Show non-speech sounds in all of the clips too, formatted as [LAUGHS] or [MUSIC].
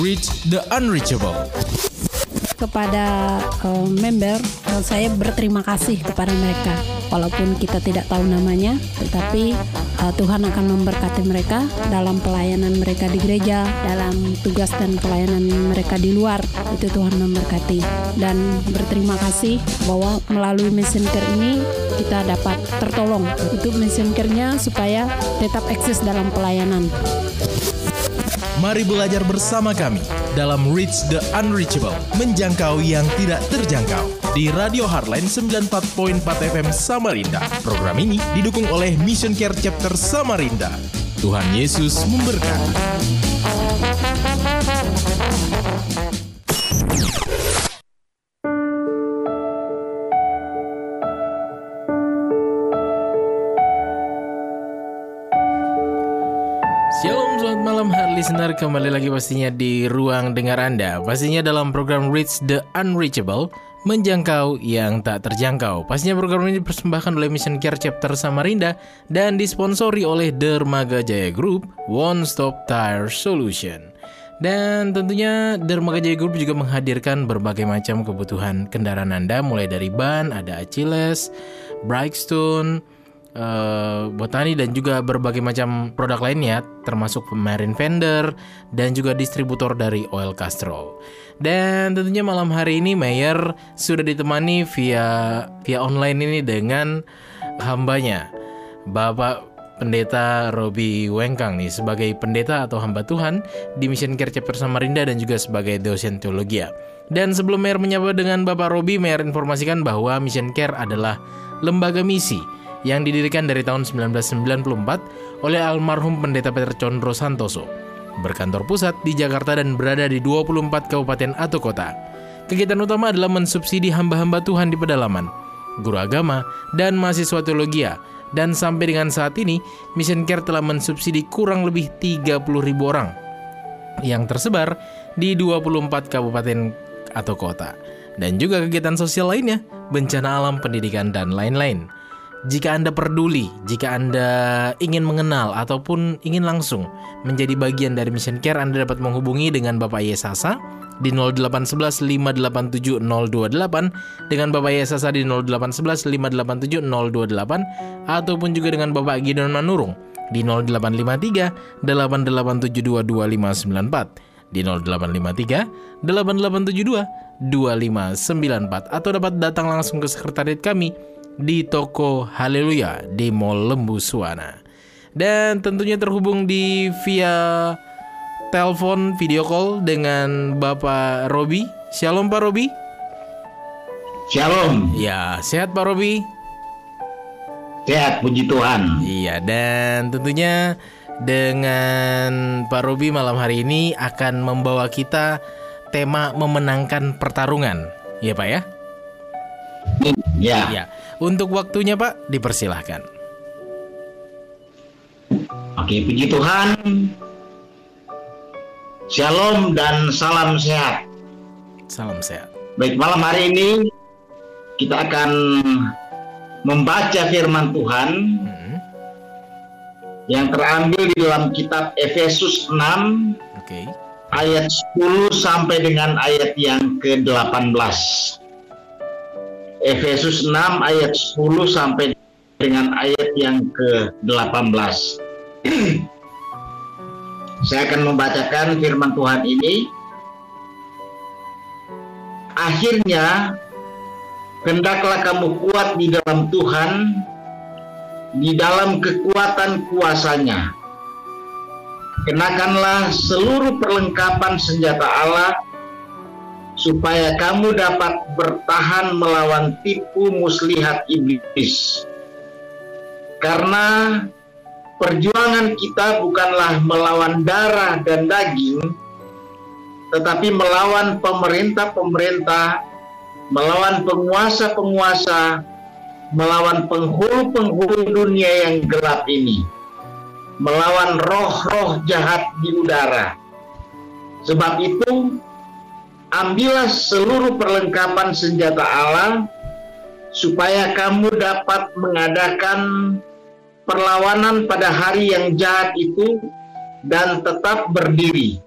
Reach the Unreachable. kepada uh, member uh, saya berterima kasih kepada mereka. Walaupun kita tidak tahu namanya tetapi uh, Tuhan akan memberkati mereka dalam pelayanan mereka di gereja dalam tugas dan pelayanan mereka di luar. Itu Tuhan memberkati. Dan berterima kasih bahwa melalui care ini kita dapat tertolong untuk mission care-nya supaya tetap eksis dalam pelayanan Mari belajar bersama kami dalam Reach the Unreachable, menjangkau yang tidak terjangkau di Radio Hardline 94.4 FM Samarinda. Program ini didukung oleh Mission Care Chapter Samarinda. Tuhan Yesus memberkati. Listener Kembali lagi pastinya di ruang dengar Anda. Pastinya dalam program Reach the Unreachable Menjangkau yang tak terjangkau. Pastinya program ini dipersembahkan oleh Mission Care Chapter Samarinda Dan disponsori oleh Dermaga Jaya Group One Stop Tire Solution. Dan tentunya Dermaga Jaya Group juga menghadirkan berbagai macam kebutuhan kendaraan Anda Mulai dari ban, ada Achilles, Brightstone, uh, botani dan juga berbagai macam produk lainnya termasuk marine vendor dan juga distributor dari oil castrol. Dan tentunya malam hari ini Mayer sudah ditemani via via online ini dengan hambanya Bapak Pendeta Robi Wengkang nih sebagai pendeta atau hamba Tuhan di Mission Care Chapter Samarinda dan juga sebagai dosen teologi. Dan sebelum Mayer menyapa dengan Bapak Robi, Mayer informasikan bahwa Mission Care adalah lembaga misi yang didirikan dari tahun 1994 oleh almarhum Pendeta Peter Condro Santoso. Berkantor pusat di Jakarta dan berada di 24 kabupaten atau kota. Kegiatan utama adalah mensubsidi hamba-hamba Tuhan di pedalaman, guru agama, dan mahasiswa teologi. Dan sampai dengan saat ini, Mission Care telah mensubsidi kurang lebih 30 ribu orang yang tersebar di 24 kabupaten atau kota. Dan juga kegiatan sosial lainnya, bencana alam, pendidikan, dan lain-lain. Jika Anda peduli, jika Anda ingin mengenal ataupun ingin langsung menjadi bagian dari Mission Care, Anda dapat menghubungi dengan Bapak Yesasa di 0811 587 028 dengan Bapak Yesasa di 0811 587 028 ataupun juga dengan Bapak Gideon Manurung di 0853 8872 2594 di 0853 8872 2594 atau dapat datang langsung ke sekretariat kami di toko Haleluya di Mall Lembu Suwana. Dan tentunya terhubung di via telepon video call dengan Bapak Robi. Shalom Pak Robi. Shalom. Ya, sehat Pak Robi. Sehat, puji Tuhan. Iya, dan tentunya dengan Pak Robi malam hari ini akan membawa kita tema memenangkan pertarungan. Ya Pak ya? Ya. Ya. Untuk waktunya Pak, dipersilahkan. Oke, puji Tuhan. Shalom dan salam sehat. Salam sehat. Baik, malam hari ini kita akan membaca firman Tuhan Hmm, yang terambil di dalam kitab Efesus 6 Oke. ayat 10 sampai dengan ayat yang ke-18. Efesus 6 ayat 10 sampai dengan ayat yang ke-18. [CLEARS THROAT] Saya akan membacakan firman Tuhan ini. Akhirnya, hendaklah kamu kuat di dalam Tuhan, di dalam kekuatan kuasanya. Kenakanlah seluruh perlengkapan senjata Allah, supaya kamu dapat bertahan melawan tipu muslihat iblis. Karena perjuangan kita bukanlah melawan darah dan daging, tetapi melawan pemerintah-pemerintah, melawan penguasa-penguasa, melawan penghulu-penghulu dunia yang gelap ini, melawan roh-roh jahat di udara. Sebab itu, ambillah seluruh perlengkapan senjata Allah, supaya kamu dapat mengadakan perlawanan pada hari yang jahat itu dan tetap berdiri.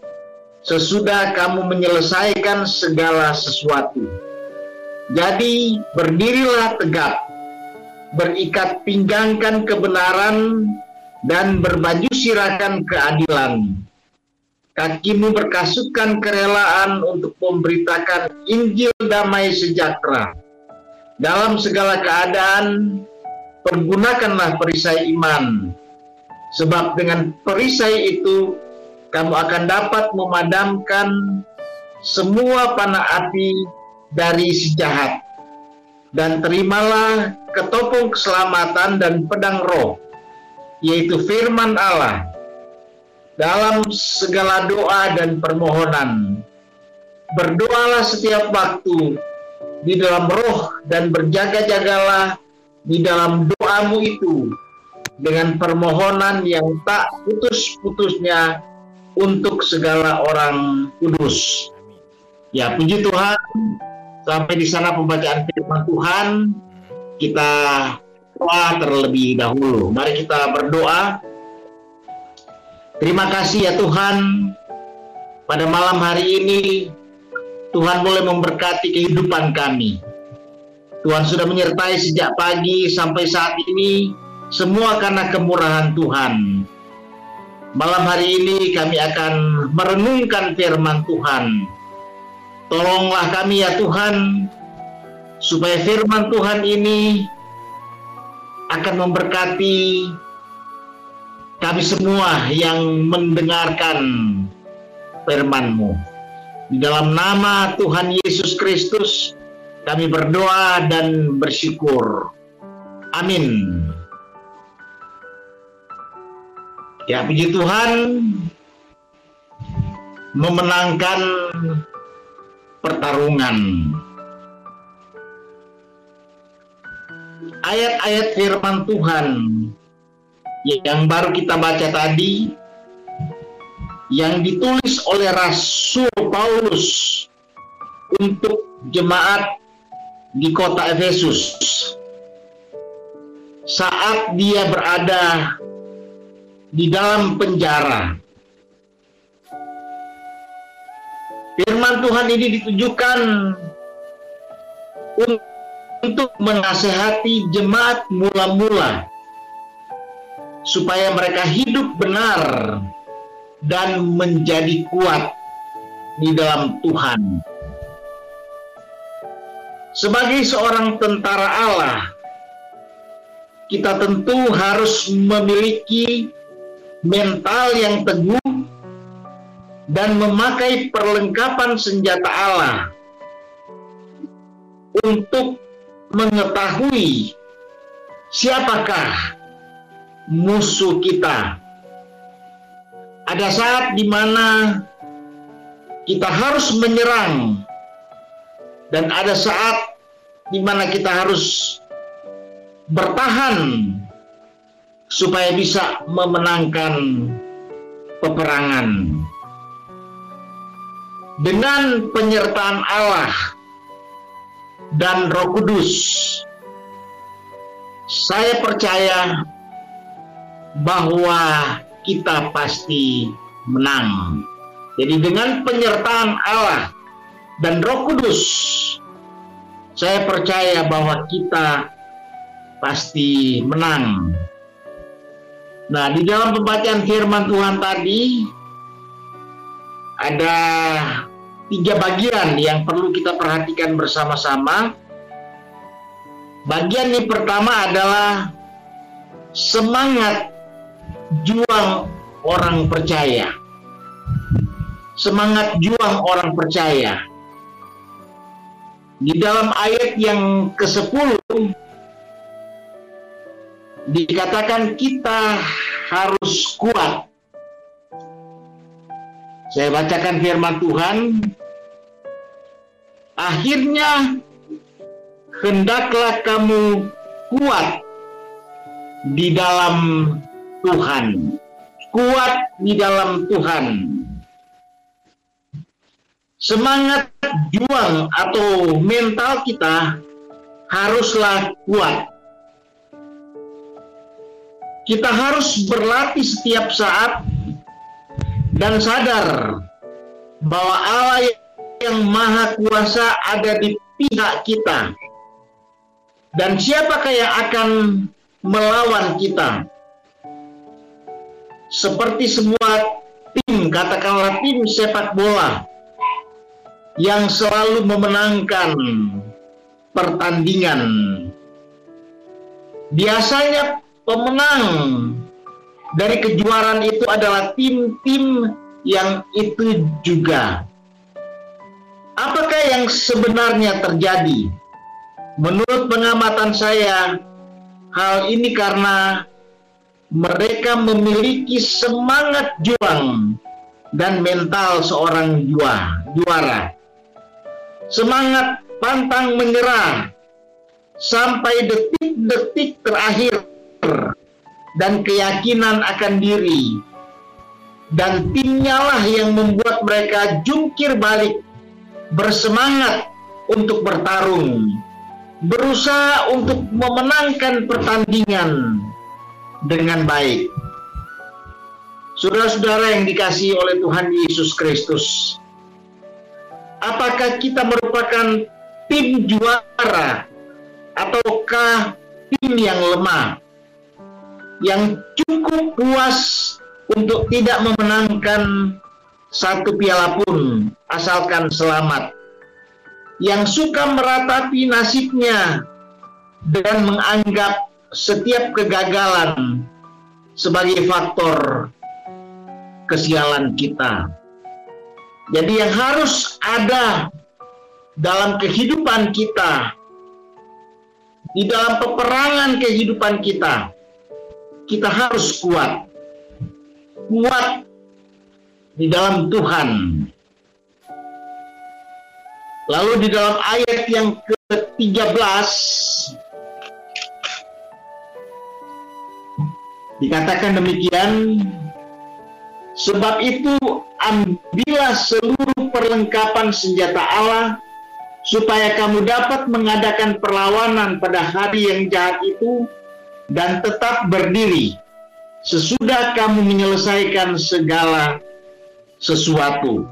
sesudah kamu menyelesaikan segala sesuatu. Jadi berdirilah tegap, berikat pinggangkan kebenaran, dan berbaju sirakan keadilan. Kakimu berkasutkan kerelaan untuk memberitakan Injil damai sejahtera. Dalam segala keadaan, pergunakanlah perisai iman. Sebab dengan perisai itu kamu akan dapat memadamkan semua panah api dari si jahat. Dan terimalah ketopong keselamatan dan pedang roh, yaitu firman Allah, dalam segala doa dan permohonan. Berdoalah setiap waktu di dalam roh dan berjaga-jagalah di dalam doamu itu dengan permohonan yang tak putus-putusnya untuk segala orang kudus. Ya, puji Tuhan. Sampai di sana pembacaan firman Tuhan. Kita doa terlebih dahulu. Mari kita berdoa. Terima kasih ya Tuhan. Pada malam hari ini Tuhan boleh memberkati kehidupan kami. Tuhan sudah menyertai sejak pagi sampai saat ini semua karena kemurahan Tuhan. Malam hari ini kami akan merenungkan firman Tuhan. Tolonglah kami ya Tuhan, supaya firman Tuhan ini akan memberkati kami semua yang mendengarkan firman-Mu. Di dalam nama Tuhan Yesus Kristus, kami berdoa dan bersyukur. Amin. Ya puji Tuhan memenangkan pertarungan. Ayat-ayat firman Tuhan yang baru kita baca tadi yang ditulis oleh Rasul Paulus untuk jemaat di kota Efesus saat dia berada di dalam penjara. Firman Tuhan ini ditujukan untuk menasehati jemaat mula-mula supaya mereka hidup benar dan menjadi kuat di dalam Tuhan. Sebagai seorang tentara Allah, kita tentu harus memiliki mental yang teguh, dan memakai perlengkapan senjata Allah untuk mengetahui siapakah musuh kita. Ada saat di mana kita harus menyerang dan ada saat di mana kita harus bertahan supaya bisa memenangkan peperangan. Dengan penyertaan Allah dan Roh Kudus, saya percaya bahwa kita pasti menang. Jadi dengan penyertaan Allah dan Roh Kudus, saya percaya bahwa kita pasti menang. Nah, di dalam pembacaan firman Tuhan tadi ada tiga bagian yang perlu kita perhatikan bersama-sama. Bagian yang pertama adalah semangat juang orang percaya. Semangat juang orang percaya. Di dalam ayat yang ke-10 dikatakan kita harus kuat. Saya bacakan firman Tuhan. Akhirnya hendaklah kamu kuat di dalam Tuhan. Kuat di dalam Tuhan. Semangat juang atau mental kita haruslah kuat kita harus berlatih setiap saat dan sadar bahwa Allah yang maha kuasa ada di pihak kita. Dan siapakah yang akan melawan kita? Seperti semua tim, katakanlah tim sepak bola yang selalu memenangkan pertandingan. Biasanya pemenang dari kejuaraan itu adalah tim-tim yang itu juga. Apakah yang sebenarnya terjadi? Menurut pengamatan saya, hal ini karena mereka memiliki semangat juang dan mental seorang juara. Semangat pantang menyerah sampai detik-detik terakhir dan keyakinan akan diri dan timnya lah yang membuat mereka jungkir balik bersemangat untuk bertarung berusaha untuk memenangkan pertandingan dengan baik. Saudara-saudara yang dikasihi oleh Tuhan Yesus Kristus, apakah kita merupakan tim juara ataukah tim yang lemah yang cukup puas untuk tidak memenangkan satu piala pun asalkan selamat yang suka meratapi nasibnya dan menganggap setiap kegagalan sebagai faktor kesialan kita. Jadi yang harus ada dalam kehidupan kita, di dalam peperangan kehidupan kita, kita harus kuat. Kuat di dalam Tuhan. Lalu di dalam ayat yang ke-13 dikatakan demikian sebab itu ambillah seluruh perlengkapan senjata Allah supaya kamu dapat mengadakan perlawanan pada hari yang jahat itu dan tetap berdiri sesudah kamu menyelesaikan segala sesuatu.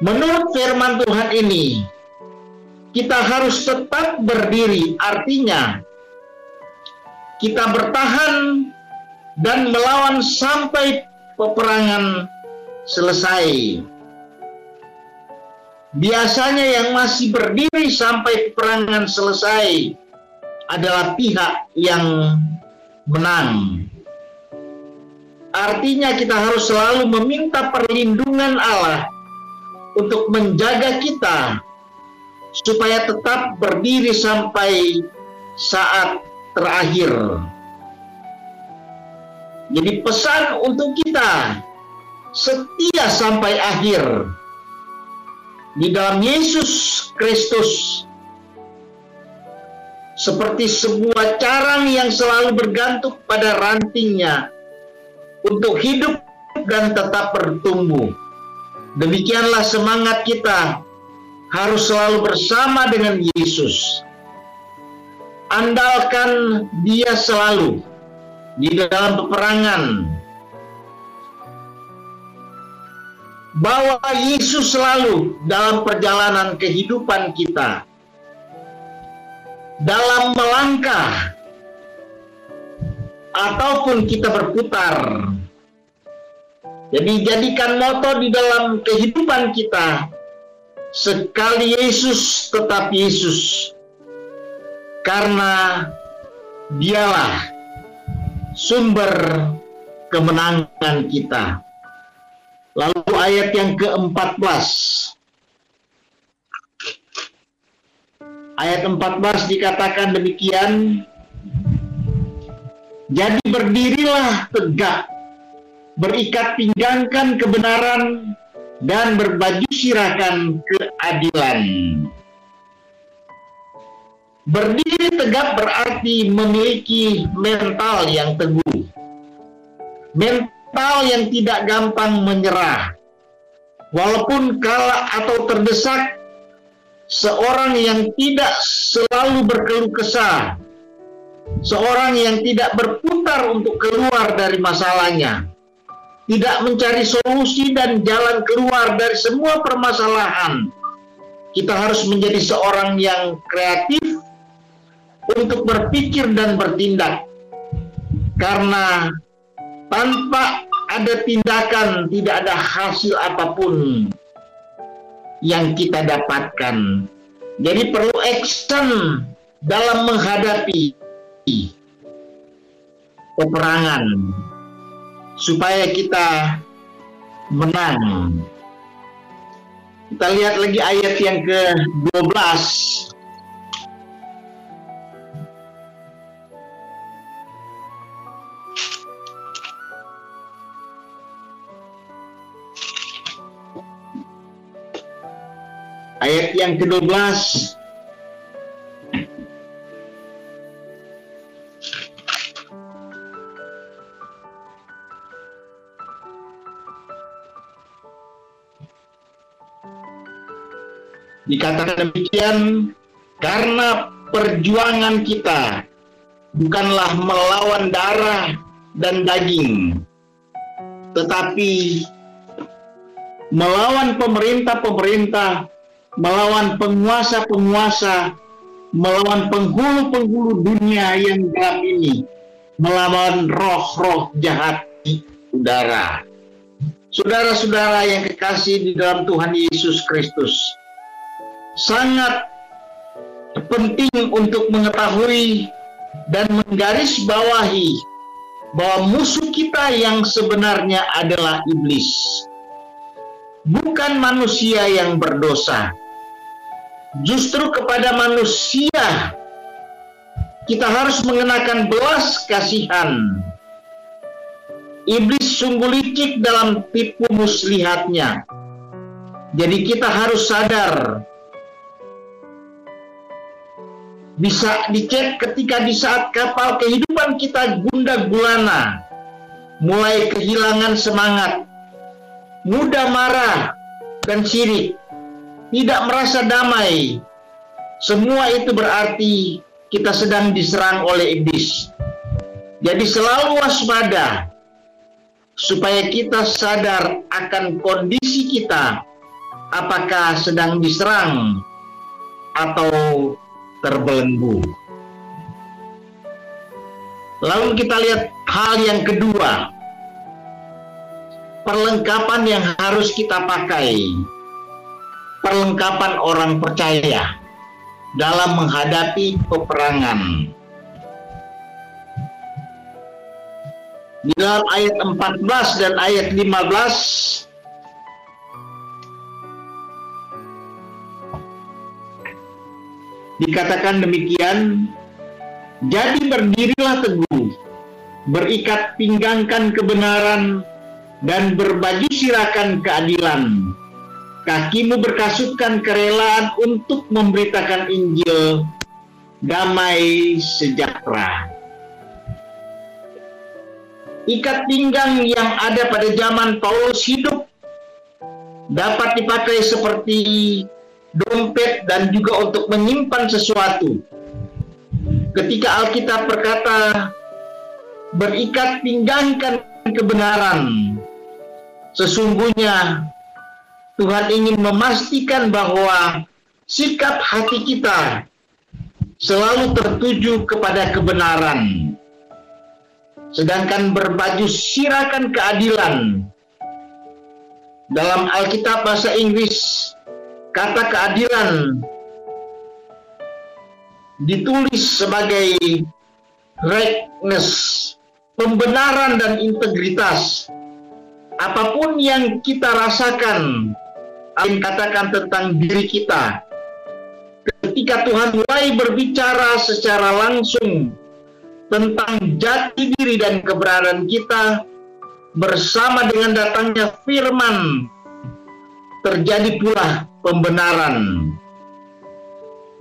Menurut firman Tuhan ini, kita harus tetap berdiri, artinya kita bertahan dan melawan sampai peperangan selesai. Biasanya yang masih berdiri sampai peperangan selesai adalah pihak yang menang. Artinya kita harus selalu meminta perlindungan Allah untuk menjaga kita supaya tetap berdiri sampai saat terakhir. Jadi pesan untuk kita setia sampai akhir di dalam Yesus Kristus seperti sebuah carang yang selalu bergantung pada rantingnya untuk hidup dan tetap bertumbuh. Demikianlah semangat kita harus selalu bersama dengan Yesus. Andalkan dia selalu di dalam peperangan. Bawa Yesus selalu dalam perjalanan kehidupan kita. Dalam melangkah ataupun kita berputar jadi jadikan moto di dalam kehidupan kita sekali Yesus tetap Yesus. Karena dialah sumber kemenangan kita. Lalu ayat yang ke-14. Ayat 14 dikatakan demikian. Jadi berdirilah tegak berikat pinggangkan kebenaran, dan berbaju sirahkan keadilan. Berdiri tegak berarti memiliki mental yang teguh. Mental yang tidak gampang menyerah. Walaupun kalah atau terdesak, seorang yang tidak selalu berkeluh kesah, seorang yang tidak berputar untuk keluar dari masalahnya, tidak mencari solusi dan jalan keluar dari semua permasalahan. Kita harus menjadi seorang yang kreatif untuk berpikir dan bertindak. Karena tanpa ada tindakan tidak ada hasil apa pun yang kita dapatkan. Jadi perlu action dalam menghadapi peperangan supaya kita menang. Kita lihat lagi ayat yang ke-12. Ayat yang ke-12. Dikatakan demikian karena perjuangan kita bukanlah melawan darah dan daging, tetapi melawan pemerintah-pemerintah, melawan penguasa-penguasa, melawan penghulu-penghulu dunia yang gelap ini, melawan roh-roh jahat di udara. Saudara-saudara yang kekasih di dalam Tuhan Yesus Kristus, sangat penting untuk mengetahui dan menggarisbawahi bahwa musuh kita yang sebenarnya adalah iblis. Bukan manusia yang berdosa. Justru kepada manusia kita harus mengenakan belas kasihan. Iblis sungguh licik dalam tipu muslihatnya. Jadi kita harus sadar bisa dicek ketika di saat kapal kehidupan kita gunda gulana, mulai kehilangan semangat, mudah marah dan sirik, tidak merasa damai. Semua itu berarti kita sedang diserang oleh iblis. Jadi selalu waspada supaya kita sadar akan kondisi kita apakah sedang diserang atau terbelenggu. Lalu kita lihat hal yang kedua, perlengkapan yang harus kita pakai, perlengkapan orang percaya dalam menghadapi peperangan. Di dalam ayat 14 dan ayat 15 dikatakan demikian, jadi berdirilah teguh, berikat pinggangkan kebenaran, dan berbaju sirakan keadilan. Kakimu berkasutkan kerelaan untuk memberitakan Injil damai sejahtera. Ikat pinggang yang ada pada zaman Paulus hidup dapat dipakai seperti dompet dan juga untuk menyimpan sesuatu. Ketika Alkitab berkata berikat pinggangkan kebenaran, sesungguhnya Tuhan ingin memastikan bahwa sikap hati kita selalu tertuju kepada kebenaran. Sedangkan berbaju sirakan keadilan dalam Alkitab bahasa Inggris kata keadilan ditulis sebagai rightness, pembenaran dan integritas. Apa pun yang kita rasakan, yang katakan tentang diri kita, ketika Tuhan mulai berbicara secara langsung tentang jati diri dan keberadaan kita bersama dengan datangnya firman terjadi pula pembenaran.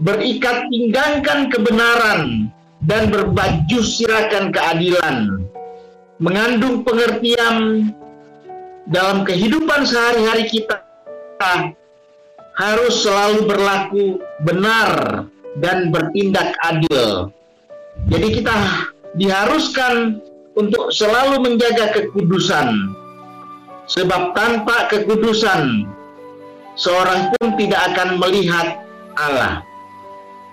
Berikat pinggangkan kebenaran dan berbaju sirakan keadilan. Mengandung pengertian dalam kehidupan sehari-hari kita harus selalu berlaku benar dan bertindak adil. Jadi kita diharuskan untuk selalu menjaga kekudusan Sebab tanpa kekudusan, seorang pun tidak akan melihat Allah.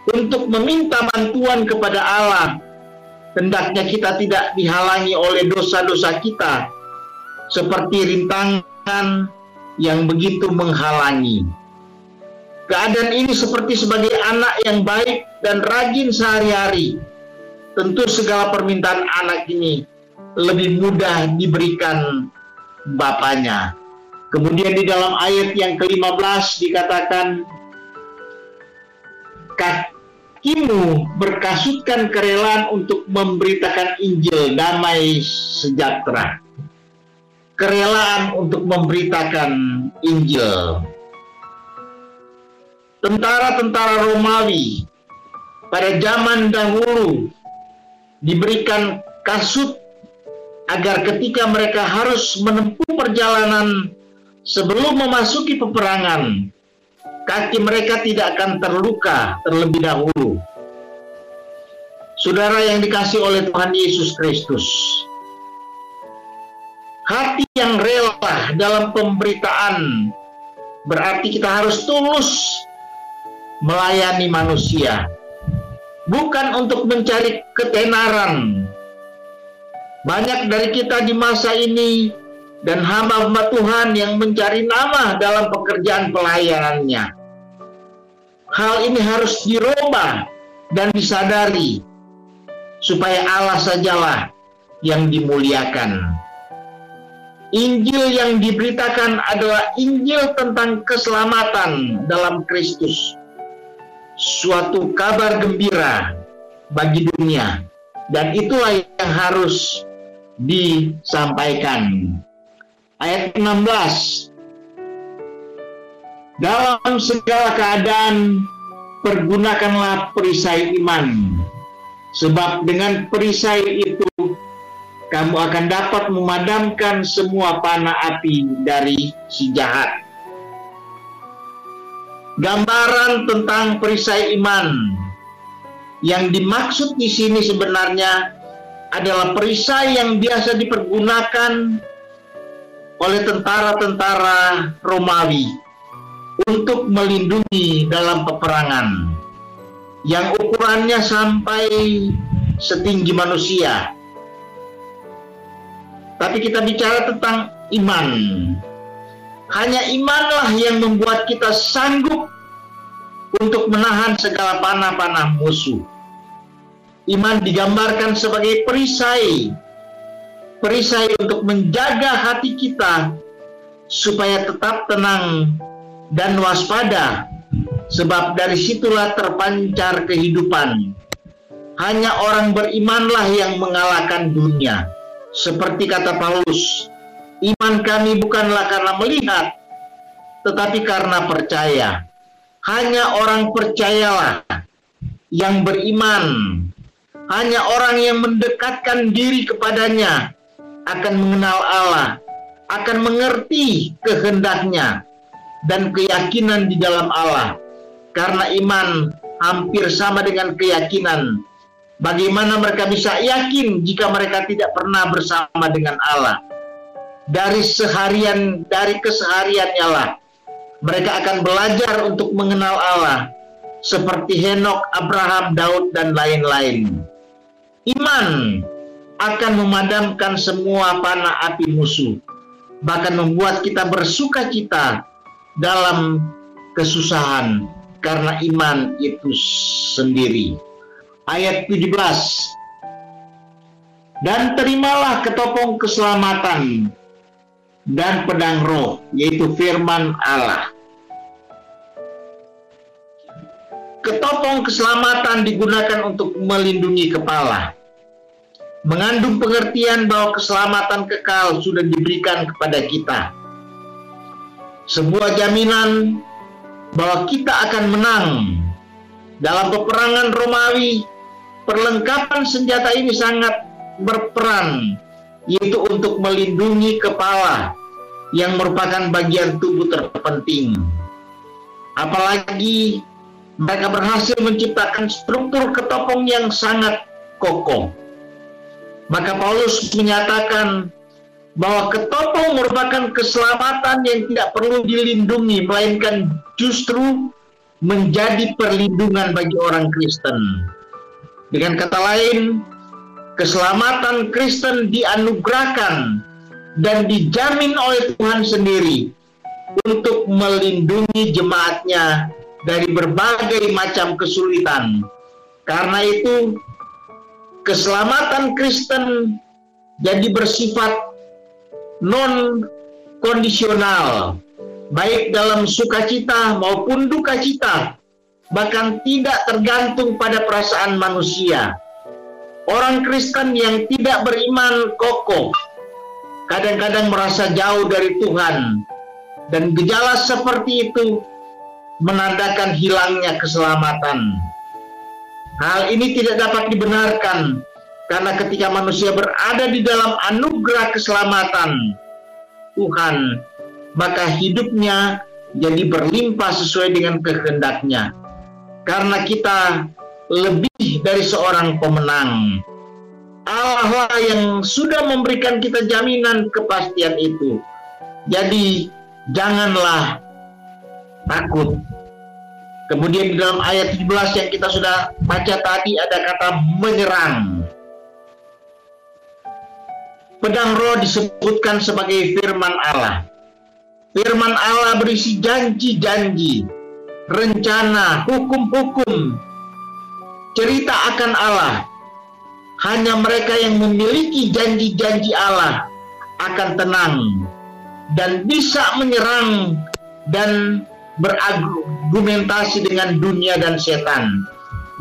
Untuk meminta bantuan kepada Allah, hendaknya kita tidak dihalangi oleh dosa-dosa kita, seperti rintangan yang begitu menghalangi. Keadaan ini seperti sebagai anak yang baik dan rajin sehari-hari. Tentu segala permintaan anak ini lebih mudah diberikan bapaknya. Kemudian di dalam ayat yang ke-15 dikatakan kakimu berkasutkan kerelaan untuk memberitakan Injil damai sejahtera. Kerelaan untuk memberitakan Injil. Tentara-tentara Romawi pada zaman dahulu diberikan kasut agar ketika mereka harus menempuh perjalanan sebelum memasuki peperangan, kaki mereka tidak akan terluka terlebih dahulu. Saudara yang dikasih oleh Tuhan Yesus Kristus, yang rela dalam pemberitaan berarti kita harus tulus melayani manusia, bukan untuk mencari ketenaran, banyak dari kita di masa ini dan hamba-hamba Tuhan yang mencari nama dalam pekerjaan pelayanannya. Hal ini harus dirubah dan disadari supaya Allah sajalah yang dimuliakan. Injil yang diberitakan adalah Injil tentang keselamatan dalam Kristus. Suatu kabar gembira bagi dunia. Dan itulah yang harus disampaikan. Ayat 16. Dalam segala keadaan pergunakanlah perisai iman. Sebab dengan perisai itu kamu akan dapat memadamkan semua panah api dari si jahat. Gambaran tentang perisai iman yang dimaksud di sini sebenarnya adalah perisai yang biasa dipergunakan oleh tentara-tentara Romawi untuk melindungi dalam peperangan yang ukurannya sampai setinggi manusia. Tapi kita bicara tentang iman. Hanya imanlah yang membuat kita sanggup untuk menahan segala panah-panah musuh. Iman digambarkan sebagai perisai. Perisai untuk menjaga hati kita supaya tetap tenang dan waspada. Sebab dari situlah terpancar kehidupan. Hanya orang berimanlah yang mengalahkan dunia. Seperti kata Paulus, iman kami bukanlah karena melihat, tetapi karena percaya. Hanya orang percayalah yang beriman hanya orang yang mendekatkan diri kepadanya akan mengenal Allah, akan mengerti kehendaknya dan keyakinan di dalam Allah. Karena iman hampir sama dengan keyakinan. Bagaimana mereka bisa yakin jika mereka tidak pernah bersama dengan Allah? Dari seharian, dari kesehariannya lah, mereka akan belajar untuk mengenal Allah, seperti Henok, Abraham, Daud, dan lain-lain. Iman akan memadamkan semua panah api musuh, bahkan membuat kita bersuka cita dalam kesusahan karena iman itu sendiri. Ayat 17 Dan terimalah ketopong keselamatan dan pedang roh, yaitu firman Allah. Ketopong keselamatan digunakan untuk melindungi kepala. Mengandung pengertian bahwa keselamatan kekal sudah diberikan kepada kita. Sebuah jaminan bahwa kita akan menang. Dalam peperangan Romawi, perlengkapan senjata ini sangat berperan, yaitu untuk melindungi kepala yang merupakan bagian tubuh terpenting. Apalagi mereka berhasil menciptakan struktur ketopong yang sangat kokoh. Maka Paulus menyatakan bahwa ketopong merupakan keselamatan yang tidak perlu dilindungi, melainkan justru menjadi perlindungan bagi orang Kristen. Dengan kata lain, keselamatan Kristen dianugerahkan dan dijamin oleh Tuhan sendiri untuk melindungi jemaatnya dari berbagai macam kesulitan. Karena itu, keselamatan Kristen jadi bersifat non kondisional baik dalam sukacita maupun duka cita bahkan tidak tergantung pada perasaan manusia. Orang Kristen yang tidak beriman kokoh kadang-kadang merasa jauh dari Tuhan. Dan gejala seperti itu menandakan hilangnya keselamatan. Hal ini tidak dapat dibenarkan karena ketika manusia berada di dalam anugerah keselamatan Tuhan, maka hidupnya jadi berlimpah sesuai dengan kehendaknya. Karena kita lebih dari seorang pemenang. Allah lah yang sudah memberikan kita jaminan kepastian itu. Jadi janganlah takut. Kemudian di dalam ayat 17 yang kita sudah baca tadi ada kata menyerang. Pedang roh disebutkan sebagai firman Allah. Firman Allah berisi janji-janji, rencana, hukum-hukum, cerita akan Allah. Hanya mereka yang memiliki janji-janji Allah akan tenang dan bisa menyerang dan berargumentasi dengan dunia dan setan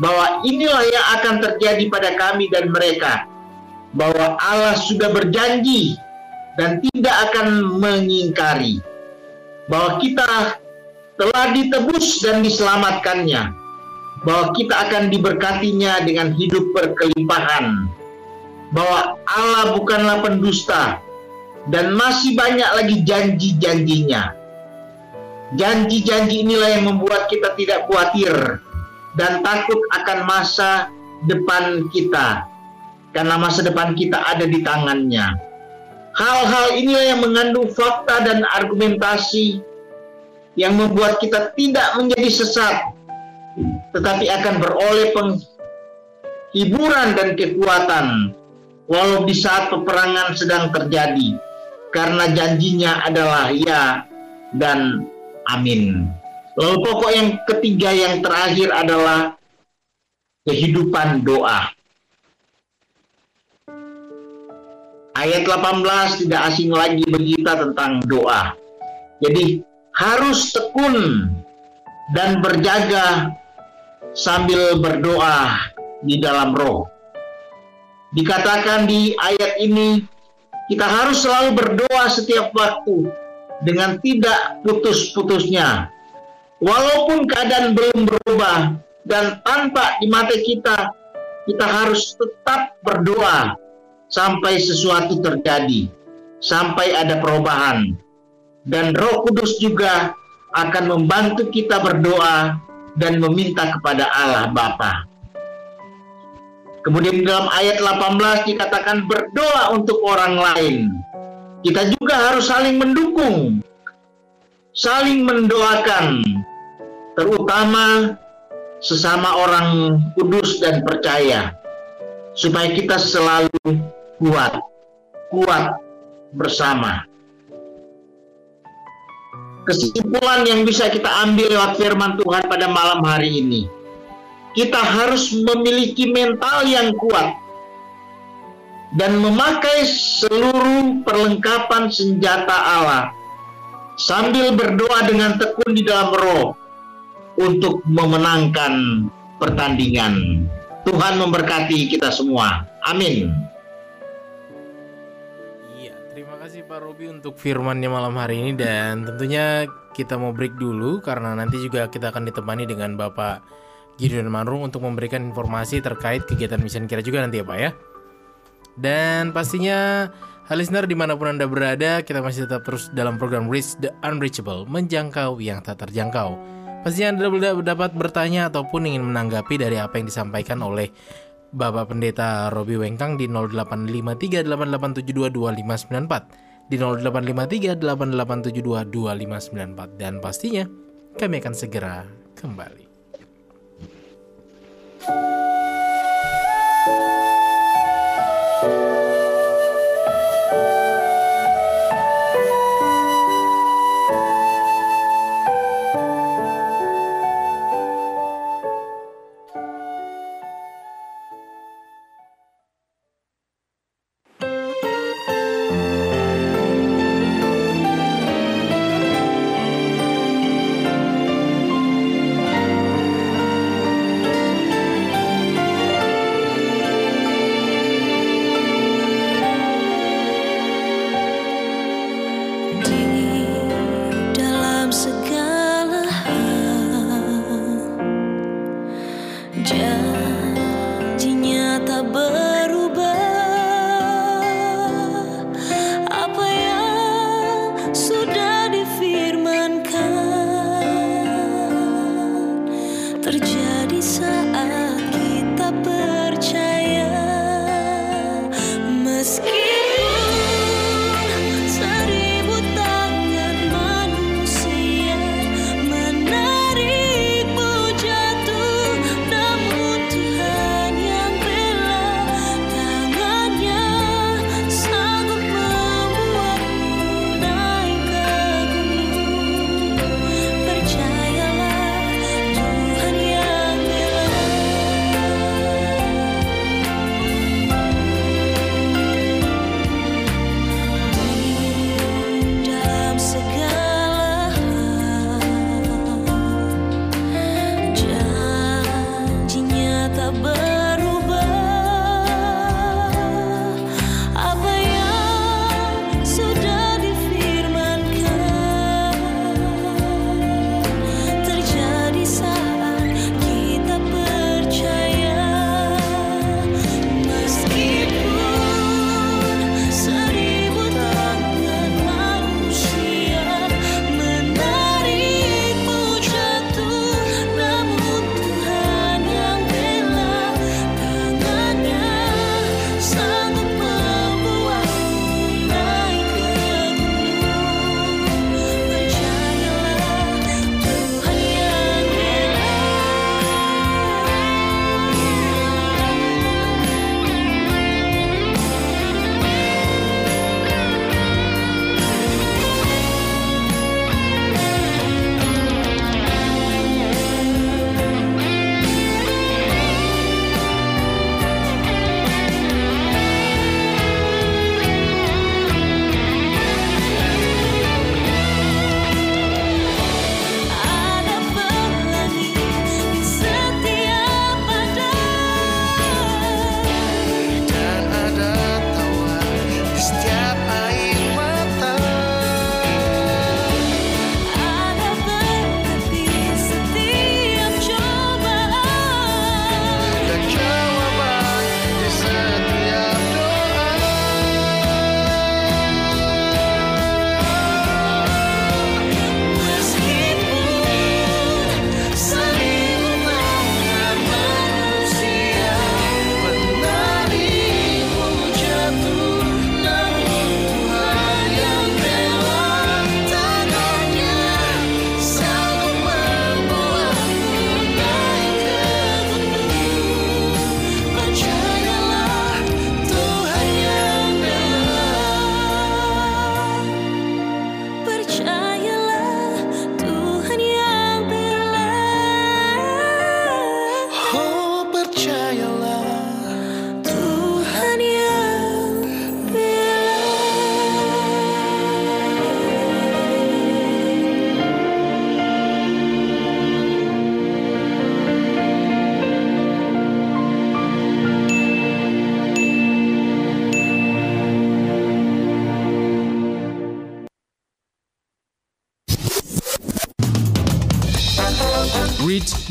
bahwa inilah yang akan terjadi pada kami dan mereka bahwa Allah sudah berjanji dan tidak akan mengingkari bahwa kita telah ditebus dan diselamatkannya bahwa kita akan diberkatinya dengan hidup berkelimpahan bahwa Allah bukanlah pendusta dan masih banyak lagi janji-janjinya janji-janji inilah yang membuat kita tidak khawatir dan takut akan masa depan kita karena masa depan kita ada di tangannya. Hal-hal inilah yang mengandung fakta dan argumentasi yang membuat kita tidak menjadi sesat, tetapi akan beroleh penghiburan dan kekuatan walau di saat peperangan sedang terjadi, karena janjinya adalah ya dan amin. Lalu pokok yang ketiga yang terakhir adalah kehidupan doa. Ayat 18 tidak asing lagi bagi kita tentang doa. Jadi harus tekun dan berjaga sambil berdoa di dalam roh. Dikatakan di ayat ini kita harus selalu berdoa setiap waktu dengan tidak putus-putusnya. Walaupun keadaan belum berubah dan tanpa di mata kita, kita harus tetap berdoa sampai sesuatu terjadi, sampai ada perubahan. Dan Roh Kudus juga akan membantu kita berdoa dan meminta kepada Allah Bapa. Kemudian dalam ayat 18 dikatakan berdoa untuk orang lain. Kita juga harus saling mendukung, saling mendoakan, terutama sesama orang kudus dan percaya, supaya kita selalu kuat, kuat bersama. Kesimpulan yang bisa kita ambil lewat firman Tuhan pada malam hari ini, kita harus memiliki mental yang kuat dan memakai seluruh perlengkapan senjata Allah sambil berdoa dengan tekun di dalam roh untuk memenangkan pertandingan. Tuhan memberkati kita semua. Amin. Pak Robi untuk firmannya malam hari ini dan tentunya kita mau break dulu karena nanti juga kita akan ditemani dengan Bapak Gideon Manrung untuk memberikan informasi terkait kegiatan misi kira juga nanti ya Pak ya. Dan pastinya hal listener di mana pun Anda berada kita masih tetap terus dalam program Reach the Unreachable menjangkau yang tak terjangkau. Pastinya Anda dapat bertanya ataupun ingin menanggapi dari apa yang disampaikan oleh Bapak Pendeta Robi Wengkang di 085388722594 di 0853 8872 2594 dan pastinya kami akan segera kembali. Reach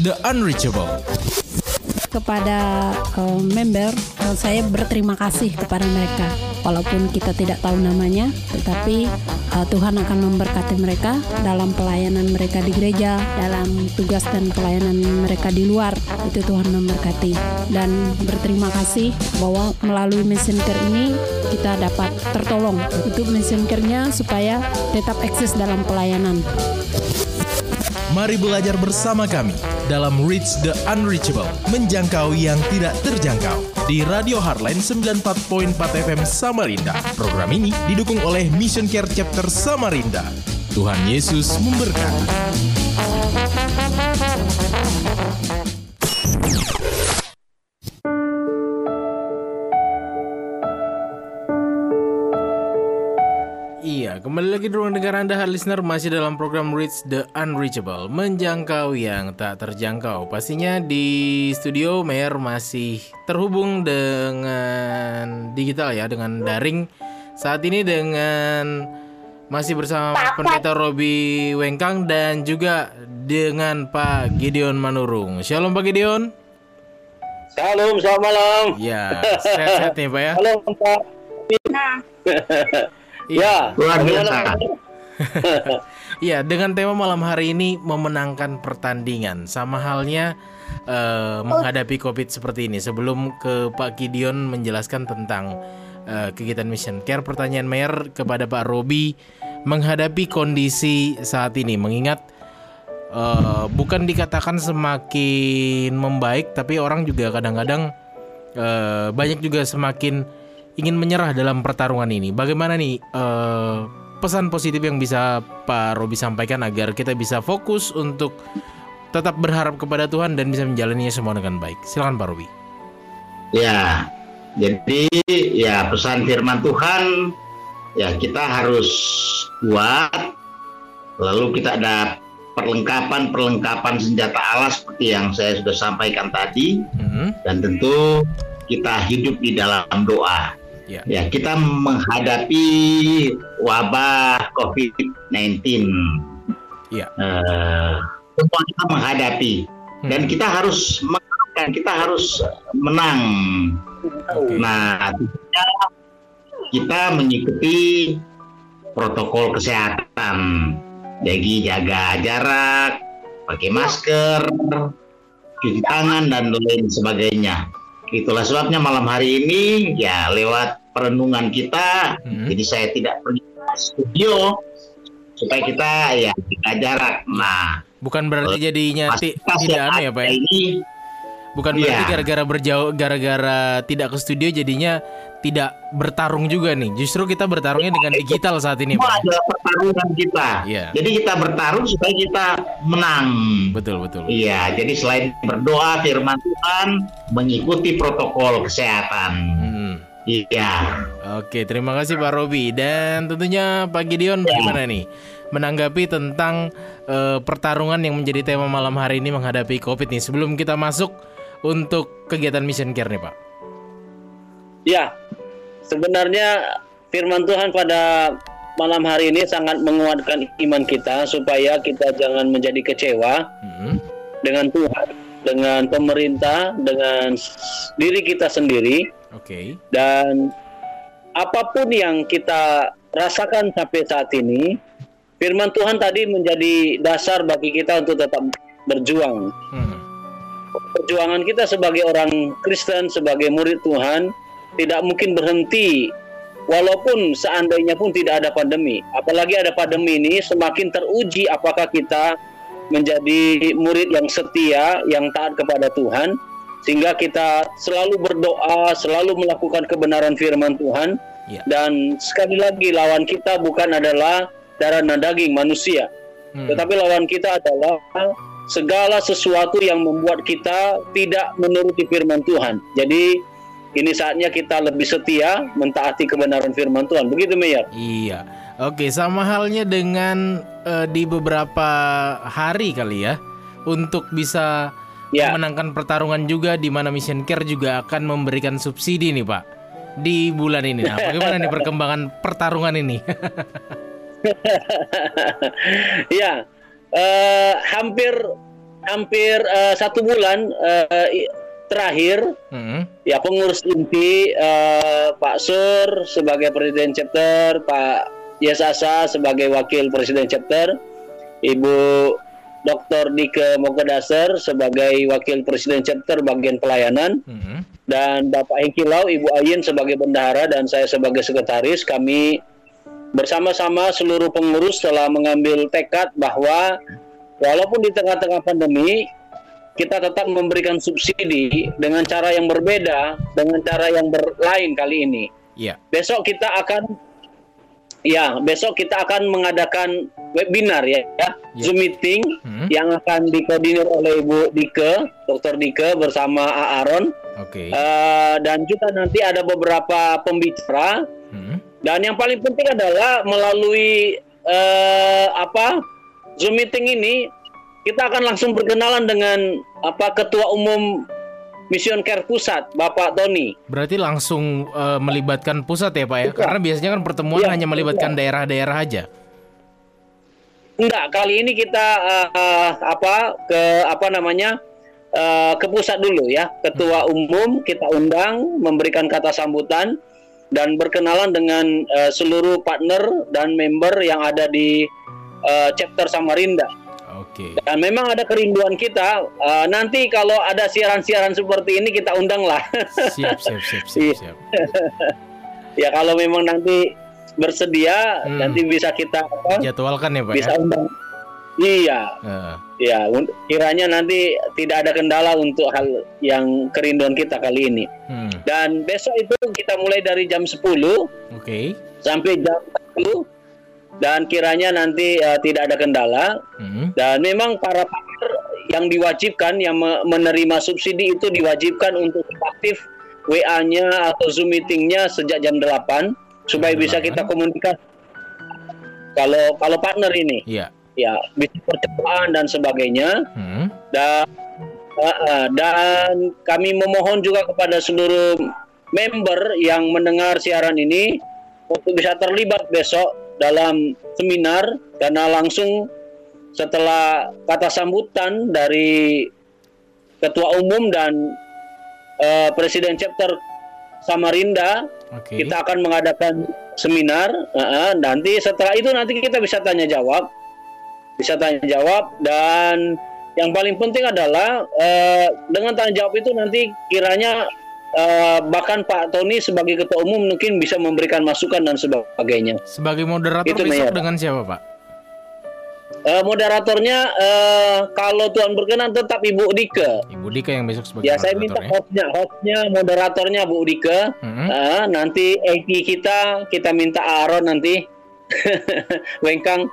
the Unreachable. Kepada uh, member, uh, saya berterima kasih kepada mereka. Walaupun kita tidak tahu namanya, tetapi uh, Tuhan akan memberkati mereka dalam pelayanan mereka di gereja, dalam tugas dan pelayanan mereka di luar. Itu Tuhan memberkati. Dan berterima kasih bahwa melalui Mission Care ini kita dapat tertolong untuk Mission Care-nya supaya tetap eksis dalam pelayanan. Mari belajar bersama kami dalam Reach the Unreachable, menjangkau yang tidak terjangkau di Radio Hardline 94.4 FM Samarinda. Program ini didukung oleh Mission Care Chapter Samarinda. Tuhan Yesus memberkati. Kembali lagi di ruang dengar Anda, listener masih dalam program Reach the Unreachable, menjangkau yang tak terjangkau. Pastinya di studio Mayor masih terhubung dengan digital ya, dengan daring. Saat ini dengan masih bersama Pendeta Robi Wengkang dan juga dengan Pak Gideon Manurung. Shalom Pak Gideon. Shalom, selamat malam. Ya, sehat-sehat nih Pak ya. Halo Pak. Iya. [LAUGHS] Ya, Luar biasa. [LAUGHS] Iya, dengan tema malam hari ini memenangkan pertandingan, sama halnya eh, menghadapi COVID seperti ini. Sebelum ke Pak Gideon menjelaskan tentang eh, kegiatan Mission Care, pertanyaan Mayor kepada Pak Robi menghadapi kondisi saat ini, mengingat eh, bukan dikatakan semakin membaik, tapi orang juga kadang-kadang eh, banyak juga semakin ingin menyerah dalam pertarungan ini. Bagaimana nih eh, pesan positif yang bisa Pak Robi sampaikan agar kita bisa fokus untuk tetap berharap kepada Tuhan dan bisa menjalaninya semua dengan baik. Silakan Pak Robi. Ya, jadi ya pesan firman Tuhan ya kita harus kuat. Lalu kita ada perlengkapan-perlengkapan senjata Allah seperti yang saya sudah sampaikan tadi Mhm. dan tentu kita hidup di dalam doa. Ya. Ya, kita menghadapi wabah COVID-19. Ya. Semua kita menghadapi dan Mhm. kita harus menang, kita harus menang. Oke. Nah, tentunya kita mengikuti protokol kesehatan. Jadi jaga jarak, pakai masker, cuci tangan dan lain sebagainya. Itulah sebabnya malam hari ini ya lewat perenungan kita, Mhm. jadi saya tidak pergi ke studio supaya kita ya jaga jarak. Nah, Bukan berarti jadinya ti- tidak yang anu ya Pak ya. Ini Bukan berarti Iya. gara-gara berjauh gara-gara tidak ke studio jadinya tidak bertarung juga nih. Justru kita bertarungnya dengan digital saat ini semua adalah pertarungan kita. Iya. Jadi kita bertarung supaya kita menang. Betul betul. Iya, jadi selain berdoa firman Tuhan, mengikuti protokol kesehatan. Mhm. Iya. Oke, terima kasih Pak Robi dan tentunya Pak Gideon bagaimana nih menanggapi tentang eh, pertarungan yang menjadi tema malam hari ini menghadapi COVID nih. Sebelum kita masuk untuk kegiatan Mission Care nih Pak. Ya, sebenarnya firman Tuhan pada malam hari ini sangat menguatkan iman kita supaya kita jangan menjadi kecewa Mhm. dengan Tuhan, dengan pemerintah, dengan diri kita sendiri Oke. dan apa pun yang kita rasakan sampai saat ini, firman Tuhan tadi menjadi dasar bagi kita untuk tetap berjuang. Mhm. perjuangan kita sebagai orang Kristen, sebagai murid Tuhan, tidak mungkin berhenti walaupun seandainya pun tidak ada pandemi. Apalagi ada pandemi ini, semakin teruji apakah kita menjadi murid yang setia, yang taat kepada Tuhan, sehingga kita selalu berdoa, selalu melakukan kebenaran firman Tuhan, Ya. dan sekali lagi lawan kita bukan adalah darah dan daging manusia, Mhm. tetapi lawan kita adalah segala sesuatu yang membuat kita tidak menuruti firman Tuhan. Jadi ini saatnya kita lebih setia mentaati kebenaran firman Tuhan. Begitu Meyer? Iya. Oke, sama halnya dengan eh, di beberapa hari kali ya untuk bisa Ya. memenangkan pertarungan juga di mana Mission Care juga akan memberikan subsidi nih, Pak. Di bulan ini. Nah, bagaimana nih perkembangan pertarungan ini? [LAUGHS] ya, eh, hampir hampir eh, satu bulan i- terakhir Mhm. ya pengurus inti eh, Pak Sur sebagai presiden chapter, Pak Yesasa sebagai wakil presiden chapter, Ibu Dr. Dike Mogadasar sebagai wakil presiden chapter bagian pelayanan, Mhm. dan Bapak Hengki Lau, Ibu Ayin sebagai bendahara dan saya sebagai sekretaris. Kami bersama-sama seluruh pengurus telah mengambil tekad bahwa walaupun di tengah-tengah pandemi kita tetap memberikan subsidi dengan cara yang berbeda, dengan cara yang berlain kali ini. Iya. Besok kita akan ya, besok kita akan mengadakan webinar ya, ya, Ya. Zoom meeting Mhm. yang akan dikoordinir oleh Ibu Dike, Dr. Dike bersama Aaron Oke. Eh, dan juga nanti ada beberapa pembicara Mhm. dan yang paling penting adalah melalui eh, apa Zoom meeting ini kita akan langsung berkenalan dengan apa Ketua Umum Mission Care Pusat Bapak Tony. Berarti langsung eh, melibatkan pusat ya Pak ya? Karena biasanya kan pertemuan Iya, hanya melibatkan daerah-daerah aja. Enggak, kali ini kita eh, eh, apa ke apa namanya eh, ke pusat dulu ya. Ketua umum kita undang memberikan kata sambutan dan berkenalan dengan eh, seluruh partner dan member yang ada di eh, chapter Samarinda. Oke. Dan memang ada kerinduan kita. eh, nanti kalau ada siaran-siaran seperti ini kita undang lah. Siap, siap, siap, siap, Iya. siap. [LAUGHS] ya kalau memang nanti bersedia, Hmm. nanti bisa kita apa, Jadwalkan ya Pak bisa ya? undang. Iya. Eh, Ya, kiranya nanti tidak ada kendala untuk hal yang kerinduan kita kali ini. hmm, Dan besok itu kita mulai dari jam 10 Oke. sampai jam 10 dan kiranya nanti eh, tidak ada kendala Hmm, dan memang para partner yang diwajibkan yang me- menerima subsidi itu diwajibkan untuk aktif WA-nya atau Zoom meeting-nya sejak jam 8 supaya Jam bisa 8. kita komunikasi. Kalau kalau partner ini Iya. ya bisa percobaan dan sebagainya Hmm, dan uh, uh, dan kami memohon juga kepada seluruh member yang mendengar siaran ini untuk bisa terlibat besok dalam seminar karena langsung setelah kata sambutan dari ketua umum dan uh, presiden chapter Samarinda Oke. kita akan mengadakan seminar uh, uh, nanti setelah itu nanti kita bisa tanya jawab bisa tanya jawab dan yang paling penting adalah eh, dengan tanya jawab itu nanti kiranya eh, bahkan Pak Tony sebagai ketua umum mungkin bisa memberikan masukan dan sebagainya. Sebagai moderator Itu, besok dengan siapa Pak? Eh, moderatornya eh, kalau Tuhan berkenan tetap Ibu Dike. Ibu Dika yang besok sebagai Ya saya minta ya? hostnya, hostnya moderatornya Bu Dike. Hmm, Eh, nanti AP kita kita minta Aaron nanti [LAUGHS] Wengkang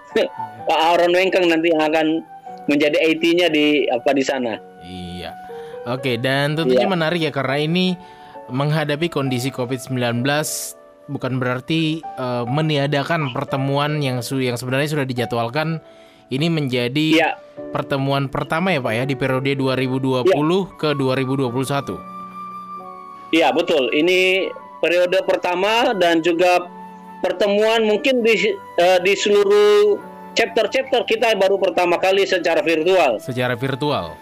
Pak Aaron Wengkang nanti akan menjadi IT-nya di apa di sana. Iya. Oke, dan tentunya Iya. menarik ya karena ini menghadapi kondisi COVID-19 bukan berarti eh, meniadakan pertemuan yang su yang sebenarnya sudah dijadwalkan ini menjadi Iya, pertemuan pertama ya Pak ya di periode 2020 ke 2021. iya betul. Ini periode pertama dan juga pertemuan mungkin di eh, di seluruh chapter-chapter kita baru pertama kali secara virtual. Secara virtual.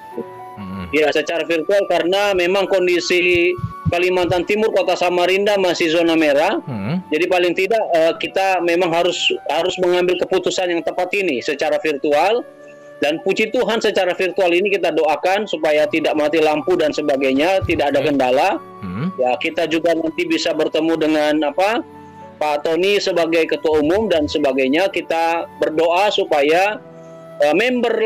Mm-mm. Ya, secara virtual karena memang kondisi Kalimantan Timur Kota Samarinda masih zona merah. Mm. Jadi paling tidak eh, kita memang harus harus mengambil keputusan yang tepat ini secara virtual dan puji Tuhan secara virtual ini kita doakan supaya tidak mati lampu dan sebagainya, tidak ada kendala. Mm. Ya, kita juga nanti bisa bertemu dengan apa? Pak Tony sebagai ketua umum dan sebagainya. Kita berdoa supaya eh, member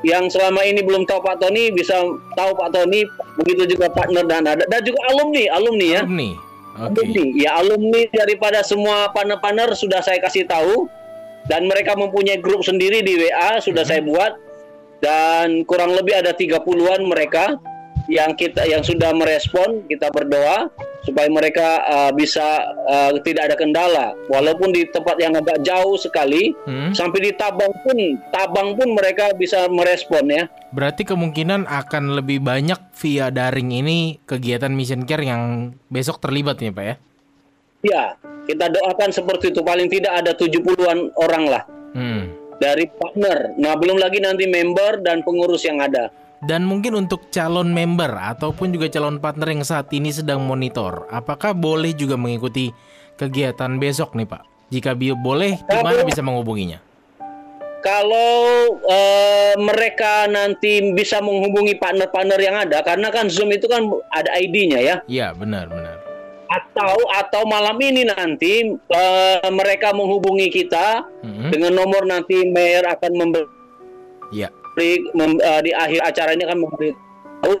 yang selama ini belum tahu Pak Tony bisa tahu Pak Tony, begitu juga partner dan ada dan juga alumni, alumni ya. Alumni. Oke. Alumni, ya alumni daripada semua partner-partner sudah saya kasih tahu dan mereka mempunyai grup sendiri di WA sudah saya buat dan kurang lebih ada 30-an mereka yang kita yang sudah merespon kita berdoa supaya mereka uh, bisa uh, tidak ada kendala walaupun di tempat yang agak jauh sekali Mm. sampai di Tabang pun Tabang pun mereka bisa merespon ya Berarti kemungkinan akan lebih banyak via daring ini kegiatan mission care yang besok terlibat nih Pak ya. ya kita doakan seperti itu paling tidak ada 70-an orang lah Hmm. dari partner. Nah, belum lagi nanti member dan pengurus yang ada. Dan mungkin untuk calon member ataupun juga calon partner yang saat ini sedang monitor, apakah boleh juga mengikuti kegiatan besok nih Pak? Jika bi- boleh, di mana bisa menghubunginya? Kalau eh, mereka nanti bisa menghubungi partner-partner yang ada, karena kan Zoom itu kan ada ID-nya ya. Iya, benar, benar. Atau atau malam ini nanti eh, mereka menghubungi kita Mm-mm. dengan nomor nanti Mayor akan memberi Iya. Mem- eh, di akhir acara ini akan memberi tahu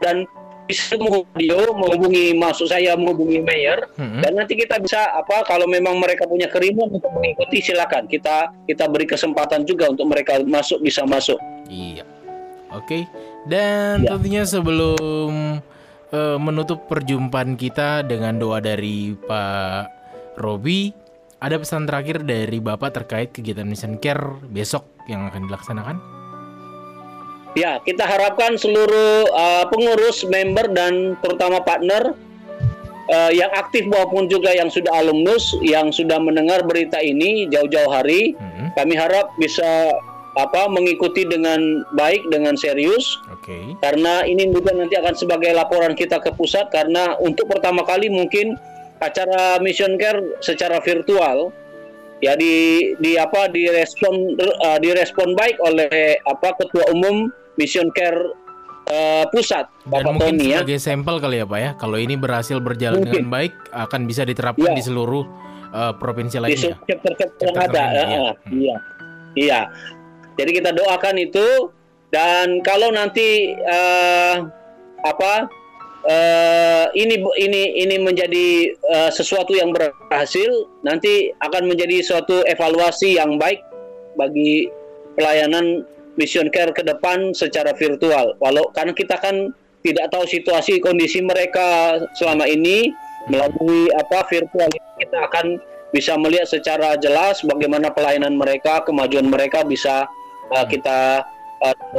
dan bisa menghubungi menghubungi maksud saya menghubungi Mayor Mm-mm. dan nanti kita bisa apa kalau memang mereka punya kerinduan untuk mengikuti silakan kita kita beri kesempatan juga untuk mereka masuk bisa masuk Iya. Oke. Dan Ya. tentunya sebelum eh, menutup perjumpaan kita dengan doa dari Pak Robi, ada pesan terakhir dari Bapak terkait kegiatan Mission Care besok yang akan dilaksanakan? Ya kita harapkan seluruh uh, pengurus member dan terutama partner uh, yang aktif maupun juga yang sudah alumnus yang sudah mendengar berita ini jauh-jauh hari Mm-mm. kami harap bisa apa mengikuti dengan baik dengan serius Oke. karena ini juga nanti akan sebagai laporan kita ke pusat karena untuk pertama kali mungkin acara Mission Care secara virtual ya di di apa direspon uh, direspon baik oleh apa ketua umum Mission Care uh, pusat Dan Bapak mungkin Tony ya sebagai sampel kali ya Pak ya, kalau ini berhasil berjalan Mungkin. dengan baik akan bisa diterapkan Ya. di seluruh eh, provinsi di lainnya. chapter-chapter yang ada lainnya, ya. iya. iya iya jadi kita doakan itu dan kalau nanti eh, apa eh, ini ini ini menjadi eh, sesuatu yang berhasil nanti akan menjadi suatu evaluasi yang baik bagi pelayanan mission care ke depan secara virtual. Walau karena kita kan tidak tahu situasi kondisi mereka selama ini melalui apa virtual kita akan bisa melihat secara jelas bagaimana pelayanan mereka, kemajuan mereka bisa uh, kita uh,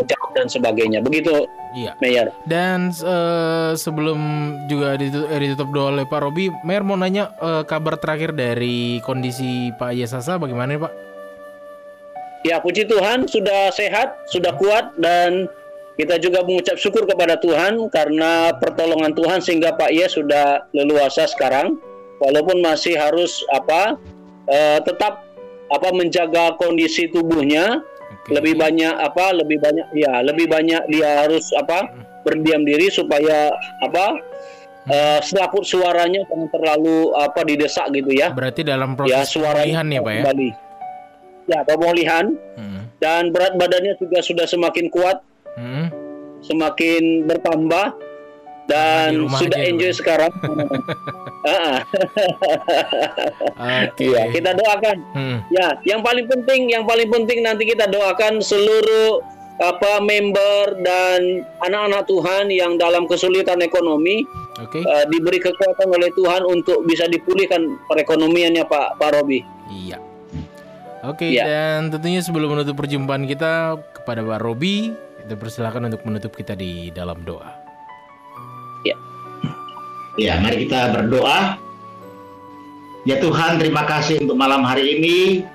jawab dan sebagainya. Begitu, Iya. Mayor. Dan eh, sebelum juga ditu- eh, ditutup doa oleh Pak Robi, Mayor mau nanya eh, kabar terakhir dari kondisi Pak Yesasa bagaimana Pak? Ya, puji Tuhan sudah sehat, sudah kuat dan kita juga mengucap syukur kepada Tuhan karena pertolongan Tuhan sehingga Pak Ye sudah leluasa sekarang. Walaupun masih harus apa eh, tetap apa menjaga kondisi tubuhnya Oke. lebih banyak apa lebih banyak ya lebih banyak dia harus apa berdiam diri supaya apa eh, selaput suaranya jangan terlalu apa didesak gitu ya Berarti dalam ya proses suaranya pemulihan ya Pak ya? kembali ya pemulihan Hmm. dan berat badannya juga sudah semakin kuat Hmm. semakin bertambah dan rumah sudah enjoy sekarang [LAUGHS] Ah. Oke. Iya, kita doakan Hmm. Ya, yang paling penting, yang paling penting nanti kita doakan seluruh apa member dan anak-anak Tuhan yang dalam kesulitan ekonomi Oke. eh, diberi kekuatan oleh Tuhan untuk bisa dipulihkan perekonomiannya Pak Pak Robi. Iya. Oke, Iya. dan tentunya sebelum menutup perjumpaan kita kepada Pak Robi, kita persilakan untuk menutup kita di dalam doa. Ya, mari kita berdoa. Ya Tuhan, terima kasih untuk malam hari ini.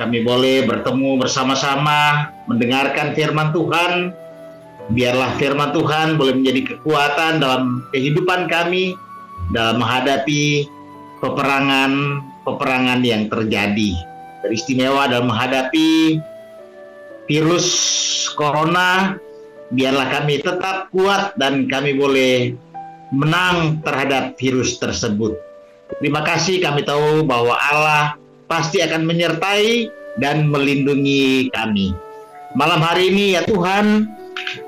Kami boleh bertemu bersama-sama, mendengarkan firman Tuhan. Biarlah firman Tuhan boleh menjadi kekuatan dalam kehidupan kami, dalam menghadapi peperangan-peperangan yang terjadi. Teristimewa dalam menghadapi virus corona, biarlah kami tetap kuat dan kami boleh menang terhadap virus tersebut. Terima kasih kami tahu bahwa Allah pasti akan menyertai dan melindungi kami. Malam hari ini ya Tuhan,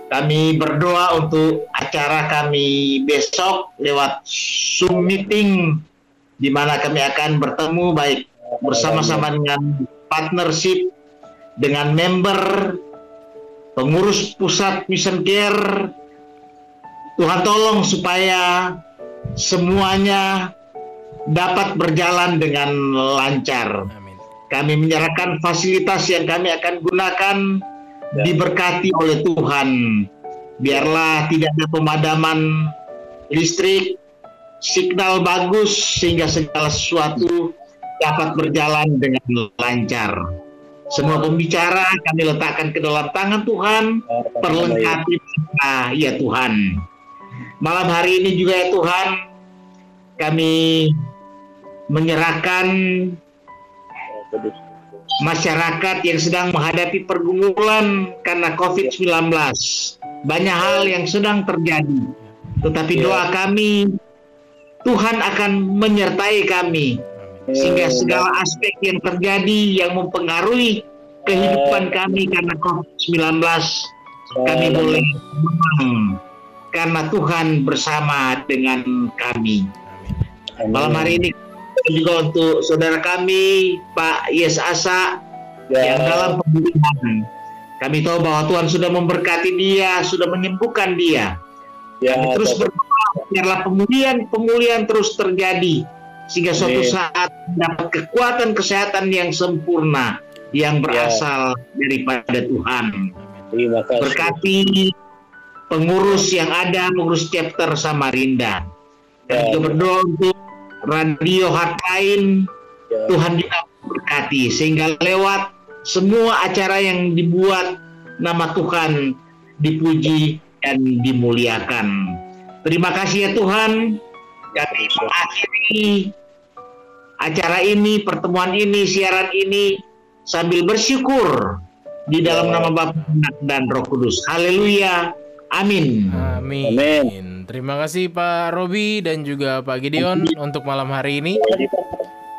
kami berdoa untuk acara kami besok lewat Zoom meeting di mana kami akan bertemu baik bersama-sama dengan partnership dengan member pengurus pusat Mission Care Tuhan tolong supaya semuanya dapat berjalan dengan lancar. Amin. Kami menyerahkan fasilitas yang kami akan gunakan diberkati oleh Tuhan. Biarlah tidak ada pemadaman listrik, signal bagus sehingga segala sesuatu dapat berjalan dengan lancar. Semua pembicara kami letakkan ke dalam tangan Tuhan, perlengkapi kita, ya Tuhan. Malam hari ini juga ya Tuhan, kami menyerahkan masyarakat yang sedang menghadapi pergumulan karena COVID-19. Banyak hal yang sedang terjadi. Tetapi Ya. doa kami, Tuhan akan menyertai kami. Sehingga segala aspek yang terjadi yang mempengaruhi kehidupan kami karena COVID-19, kami boleh menang. Karena Tuhan bersama dengan kami. Amin. Malam hari ini juga untuk saudara kami Pak Yes Asa Ya. yang dalam pemulihan. Kami tahu bahwa Tuhan sudah memberkati dia, sudah menyembuhkan dia. ya, Kami terus berdoa biarlah pemulihan pemulihan terus terjadi sehingga suatu Amin. saat dapat kekuatan kesehatan yang sempurna yang berasal daripada Tuhan. Terima kasih. Berkati pengurus yang ada, pengurus chapter Samarinda. Dan Ya. berdoa untuk radio hotline Ya. Tuhan juga berkati sehingga lewat semua acara yang dibuat nama Tuhan dipuji dan dimuliakan. Terima kasih ya Tuhan. Kami mengakhiri acara ini, pertemuan ini, siaran ini sambil bersyukur di dalam nama Bapa dan Roh Kudus. Haleluya. Amin. Amin. Amin. Terima kasih Pak Robi dan juga Pak Gideon untuk malam hari ini.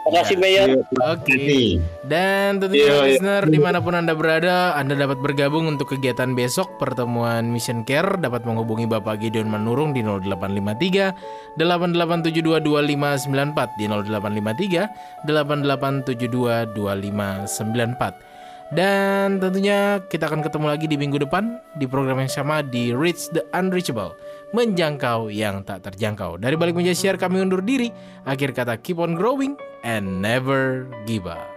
Terima kasih, Pak. Terima kasih, Mayor. Oke. Kasih. Dan tentunya Iya, iya. listener di mana pun Anda berada, Anda dapat bergabung untuk kegiatan besok pertemuan Mission Care dapat menghubungi Bapak Gideon Manurung di 0853 8872 2594 di 0853 8872 2594. Dan tentunya kita akan ketemu lagi di minggu depan di program yang sama di Reach the Unreachable, menjangkau yang tak terjangkau. Dari balik meja share kami undur diri. Akhir kata keep on growing and never give up.